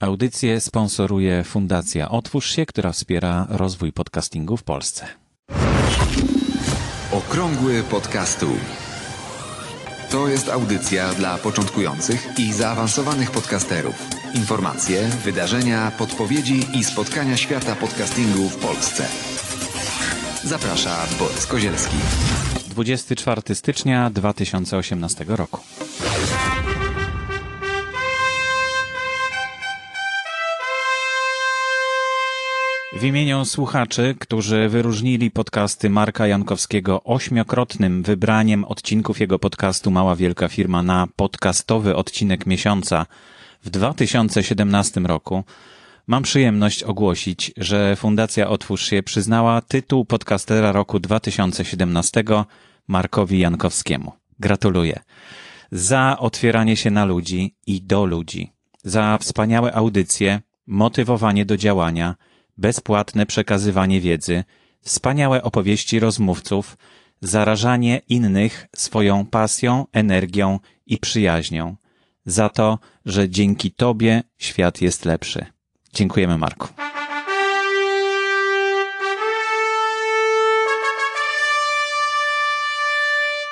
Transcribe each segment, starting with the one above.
Audycję sponsoruje Fundacja Otwórz się, która wspiera rozwój podcastingu w Polsce. Okrągły podcastu. To jest audycja dla początkujących i zaawansowanych podcasterów. Informacje, wydarzenia, podpowiedzi i spotkania świata podcastingu w Polsce. Zaprasza Borys Kozielski. 24 stycznia 2018 roku. W imieniu słuchaczy, którzy wyróżnili podcasty Marka Jankowskiego ośmiokrotnym wybraniem odcinków jego podcastu Mała Wielka Firma na podcastowy odcinek miesiąca w 2017 roku, mam przyjemność ogłosić, że Fundacja Otwórz się przyznała tytuł podcastera roku 2017 Markowi Jankowskiemu. Gratuluję. Za otwieranie się na ludzi i do ludzi. Za wspaniałe audycje, motywowanie do działania – bezpłatne przekazywanie wiedzy, wspaniałe opowieści rozmówców, zarażanie innych swoją pasją, energią i przyjaźnią, za to, że dzięki Tobie świat jest lepszy. Dziękujemy, Marku.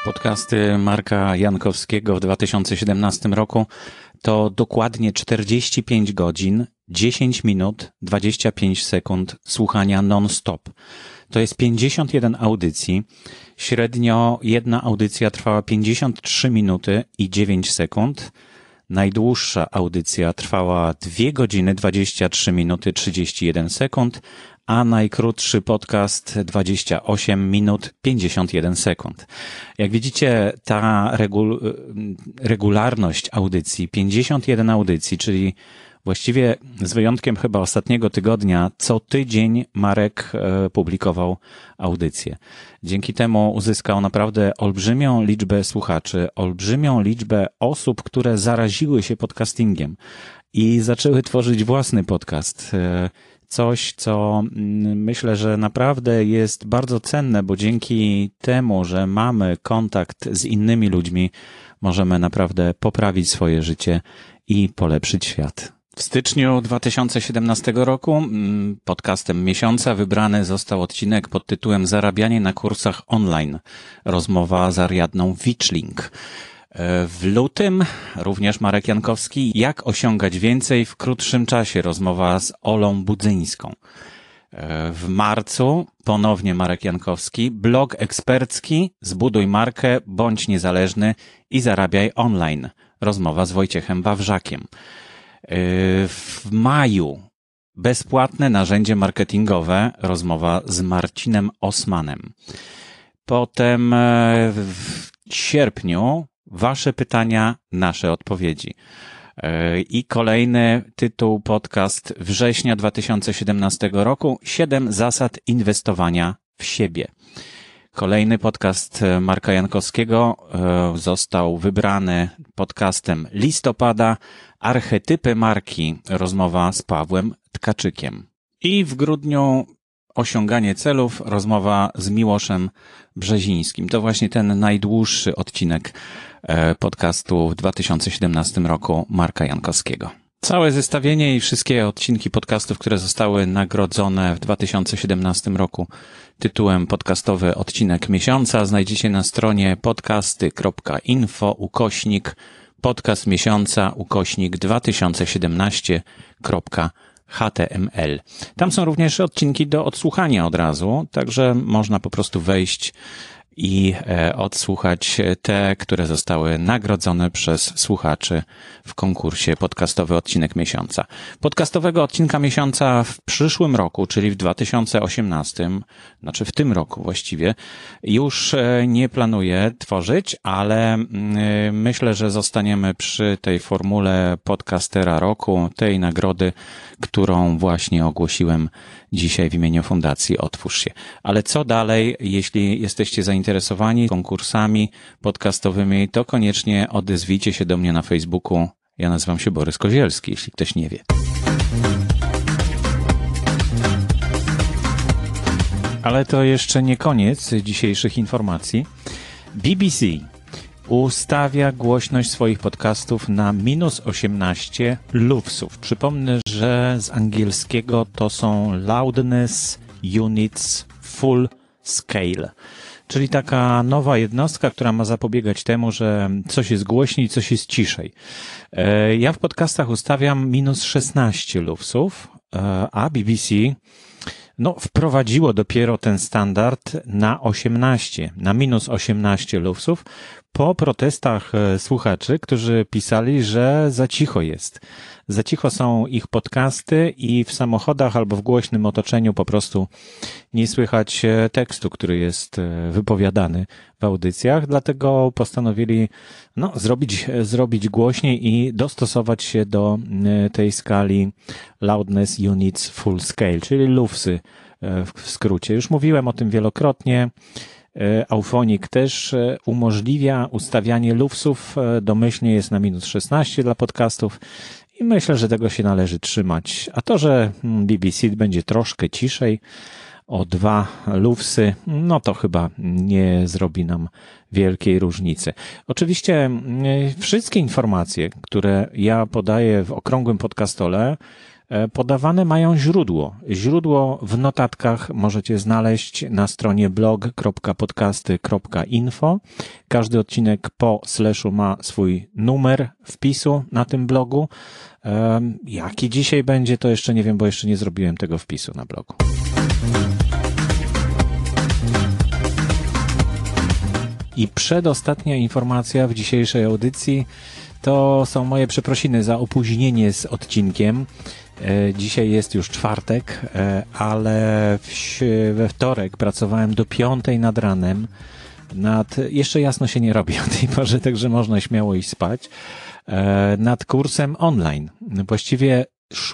Podcasty Marka Jankowskiego w 2017 roku to dokładnie 45 godzin, 10 minut, 25 sekund słuchania non-stop. To jest 51 audycji. Średnio jedna audycja trwała 53 minuty i 9 sekund. Najdłuższa audycja trwała 2 godziny 23 minuty 31 sekund, a najkrótszy podcast 28 minut 51 sekund. Jak widzicie, ta regul regularność audycji, 51 audycji, czyli właściwie z wyjątkiem chyba ostatniego tygodnia, co tydzień Marek e, publikował audycję. Dzięki temu uzyskał naprawdę olbrzymią liczbę słuchaczy, olbrzymią liczbę osób, które zaraziły się podcastingiem i zaczęły tworzyć własny podcast. E, coś, co mm, myślę, że naprawdę jest bardzo cenne, bo dzięki temu, że mamy kontakt z innymi ludźmi, możemy naprawdę poprawić swoje życie i polepszyć świat. W styczniu 2017 roku mm, podcastem miesiąca wybrany został odcinek pod tytułem Zarabianie na kursach online. Rozmowa z Ariadną Witchling. W lutym również Marek Jankowski, jak osiągać więcej w krótszym czasie, rozmowa z Olą Budzyńską. W marcu ponownie Marek Jankowski, blog ekspercki, zbuduj markę, bądź niezależny i zarabiaj online. Rozmowa z Wojciechem Wawrzakiem. W maju bezpłatne narzędzie marketingowe, rozmowa z Marcinem Osmanem. Potem w sierpniu Wasze pytania, nasze odpowiedzi. E, I kolejny tytuł podcast września 2017 roku: Siedem zasad inwestowania w siebie. Kolejny podcast Marka Jankowskiego e, został wybrany podcastem listopada Archetypy marki. Rozmowa z Pawłem Tkaczykiem. I w grudniu osiąganie celów, rozmowa z Miłoszem Brzezińskim. To właśnie ten najdłuższy odcinek E, podcastu w 2017 roku Marka Jankowskiego. Całe zestawienie i wszystkie odcinki podcastów, które zostały nagrodzone w 2017 roku tytułem podcastowy odcinek miesiąca znajdziecie na stronie podcasty.info ukośnik podcast miesiąca ukośnik 2017.html. Tam są również odcinki do odsłuchania od razu, także można po prostu wejść i e, odsłuchać te, które zostały nagrodzone przez słuchaczy w konkursie podcastowy odcinek miesiąca. Podcastowego odcinka miesiąca w przyszłym roku, czyli w 2018, znaczy w tym roku właściwie, już e, nie planuję tworzyć, ale mm, e, myślę, że zostaniemy przy tej formule podcastera roku, tej nagrody, którą właśnie ogłosiłem dzisiaj w imieniu Fundacji Otwórz się. Ale co dalej, jeśli jesteście zainteresowani konkursami podcastowymi, to koniecznie odezwijcie się do mnie na Facebooku. Ja nazywam się Borys Kozielski, jeśli ktoś nie wie. Ale to jeszcze nie koniec dzisiejszych informacji. BBC ustawia głośność swoich podcastów na minus 18 lufsów. Przypomnę, że z angielskiego to są loudness units full scale. Czyli taka nowa jednostka, która ma zapobiegać temu, że coś jest głośniej, coś jest ciszej. E, ja w podcastach ustawiam minus 16 lufsów, e, a BBC no, wprowadziło dopiero ten standard na 18, na minus 18 lufsów po protestach e, słuchaczy, którzy pisali, że za cicho jest. Za cicho są ich podcasty i w samochodach albo w głośnym otoczeniu po prostu nie słychać e, tekstu, który jest e, wypowiadany w audycjach, dlatego postanowili no, zrobić, zrobić głośniej i dostosować się do tej skali Loudness Units Full Scale, czyli lufsy w skrócie. Już mówiłem o tym wielokrotnie. E, Aufonik też e, umożliwia ustawianie lufsów. E, domyślnie jest na minus 16 dla podcastów i myślę, że tego się należy trzymać. A to, że mm, BBC będzie troszkę ciszej, o dwa lufsy, no to chyba nie zrobi nam wielkiej różnicy. Oczywiście mm, wszystkie informacje, które ja podaję w okrągłym podcastole, podawane mają źródło. Źródło w notatkach możecie znaleźć na stronie blog.podcasty.info. Każdy odcinek po slashu ma swój numer wpisu na tym blogu. E, jaki dzisiaj będzie, to jeszcze nie wiem, bo jeszcze nie zrobiłem tego wpisu na blogu. I przedostatnia informacja w dzisiejszej audycji to są moje przeprosiny za opóźnienie z odcinkiem. E, dzisiaj jest już czwartek, e, ale we wtorek pracowałem do piątej nad ranem. Nad, jeszcze jasno się nie robi o tej porze, także można śmiało iść spać. E, nad kursem online, właściwie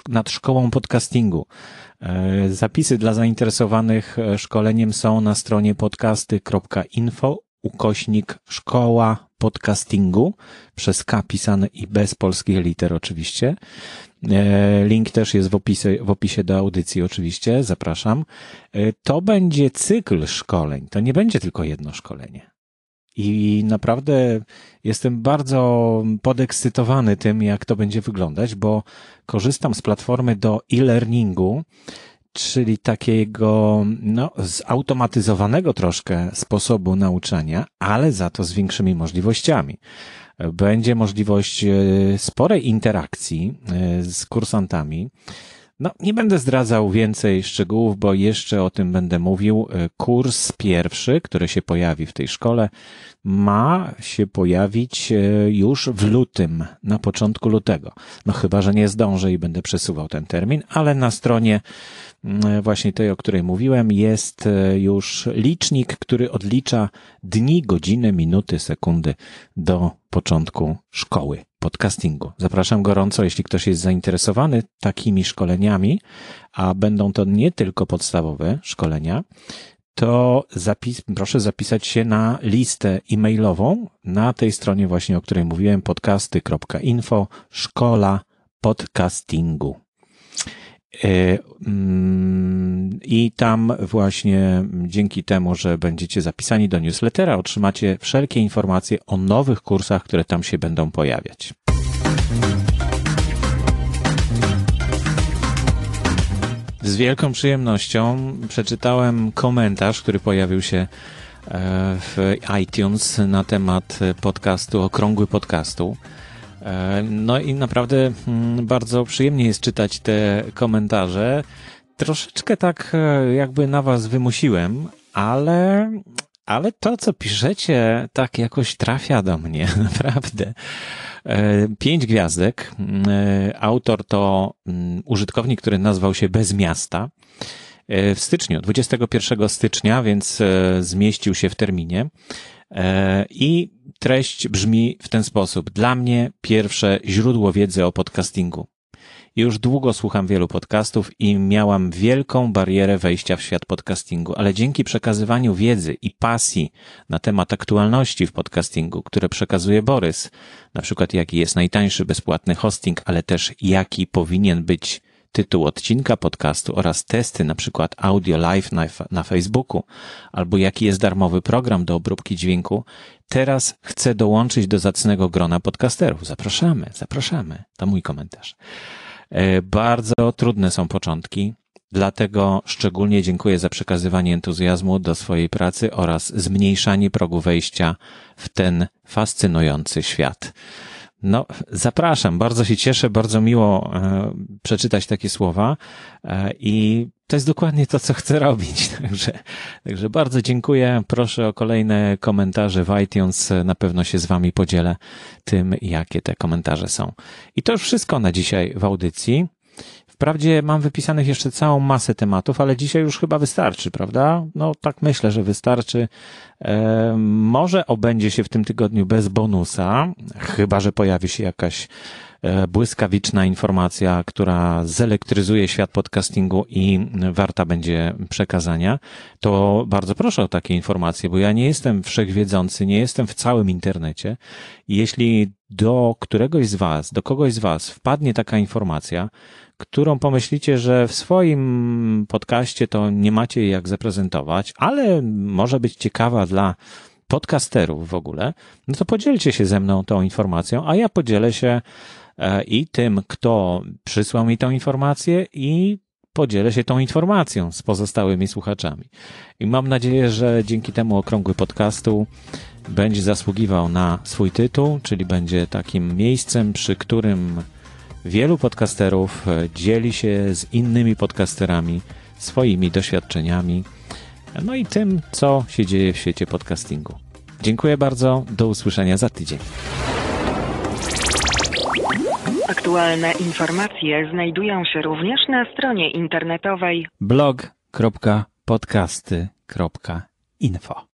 nad szkołą podcastingu. Zapisy dla zainteresowanych szkoleniem są na stronie podcasty.info ukośnik szkoła podcastingu przez K pisane i bez polskich liter oczywiście. E, link też jest w opisie, w opisie do audycji oczywiście, zapraszam. E, to będzie cykl szkoleń, to nie będzie tylko jedno szkolenie. I naprawdę jestem bardzo podekscytowany tym, jak to będzie wyglądać, bo korzystam z platformy do e-learningu, czyli takiego no, zautomatyzowanego troszkę sposobu nauczania, ale za to z większymi możliwościami. Będzie możliwość e, sporej interakcji e, z kursantami. No, nie będę zdradzał więcej szczegółów, bo jeszcze o tym będę mówił. E, kurs pierwszy, który się pojawi w tej szkole, ma się pojawić już w lutym, na początku lutego. No chyba, że nie zdążę i będę przesuwał ten termin, ale na stronie właśnie tej, o której mówiłem, jest e, już licznik, który odlicza dni, godziny, minuty, sekundy do początku szkoły podcastingu. Zapraszam gorąco, jeśli ktoś jest zainteresowany takimi szkoleniami, a będą to nie tylko podstawowe szkolenia, to zapis, proszę zapisać się na listę e-mailową na tej stronie właśnie, o której mówiłem, podcasty.info, szkola podcastingu. E, mm, I tam właśnie dzięki temu, że będziecie zapisani do newslettera, otrzymacie wszelkie informacje o nowych kursach, które tam się będą pojawiać. Z wielką przyjemnością przeczytałem komentarz, który pojawił się e, w iTunes na temat podcastu, okrągły podcastu. E, no i naprawdę mm, bardzo przyjemnie jest czytać te komentarze. Troszeczkę tak e, jakby na was wymusiłem, ale, ale to, co piszecie, tak jakoś trafia do mnie, naprawdę. E, pięć gwiazdek. Autor to mm, użytkownik, który nazwał się Bez Miasta. W styczniu, 21 stycznia, więc zmieścił się w terminie. I treść brzmi w ten sposób. Dla mnie pierwsze źródło wiedzy o podcastingu. Już długo słucham wielu podcastów i miałam wielką barierę wejścia w świat podcastingu, ale dzięki przekazywaniu wiedzy i pasji na temat aktualności w podcastingu, które przekazuje Borys, na przykład jaki jest najtańszy bezpłatny hosting, ale też jaki powinien być tytuł odcinka podcastu oraz testy, na przykład audio live na, na Facebooku, albo jaki jest darmowy program do obróbki dźwięku, teraz chcę dołączyć do zacnego grona podcasterów. Zapraszamy, zapraszamy. To mój komentarz. E, bardzo trudne są początki, dlatego szczególnie dziękuję za przekazywanie entuzjazmu do swojej pracy oraz zmniejszanie progu wejścia w ten fascynujący świat. No, zapraszam, bardzo się cieszę, bardzo miło e, przeczytać takie słowa e, i to jest dokładnie to, co chcę robić. Także, także bardzo dziękuję. Proszę o kolejne komentarze w iTunes. Na pewno się z Wami podzielę tym, jakie te komentarze są. I to już wszystko na dzisiaj w audycji. Wprawdzie mam wypisanych jeszcze całą masę tematów, ale dzisiaj już chyba wystarczy, prawda? No tak myślę, że wystarczy. E, może obędzie się w tym tygodniu bez bonusa, chyba że pojawi się jakaś e, błyskawiczna informacja, która zelektryzuje świat podcastingu i warta będzie przekazania, to bardzo proszę o takie informacje, bo ja nie jestem wszechwiedzący, nie jestem w całym internecie. Jeśli do któregoś z Was, do kogoś z Was wpadnie taka informacja, którą pomyślicie, że w swoim podcaście to nie macie jej jak zaprezentować, ale może być ciekawa dla podcasterów w ogóle, no to podzielcie się ze mną tą informacją, a ja podzielę się e, i tym, kto przysłał mi tą informację i podzielę się tą informacją z pozostałymi słuchaczami. I mam nadzieję, że dzięki temu okrągły podcastu będzie zasługiwał na swój tytuł, czyli będzie takim miejscem, przy którym Wielu podcasterów e, dzieli się z innymi podcasterami swoimi doświadczeniami, no i tym, co się dzieje w świecie podcastingu. Dziękuję bardzo, do usłyszenia za tydzień. Aktualne informacje znajdują się również na stronie internetowej blog.podcasty.info.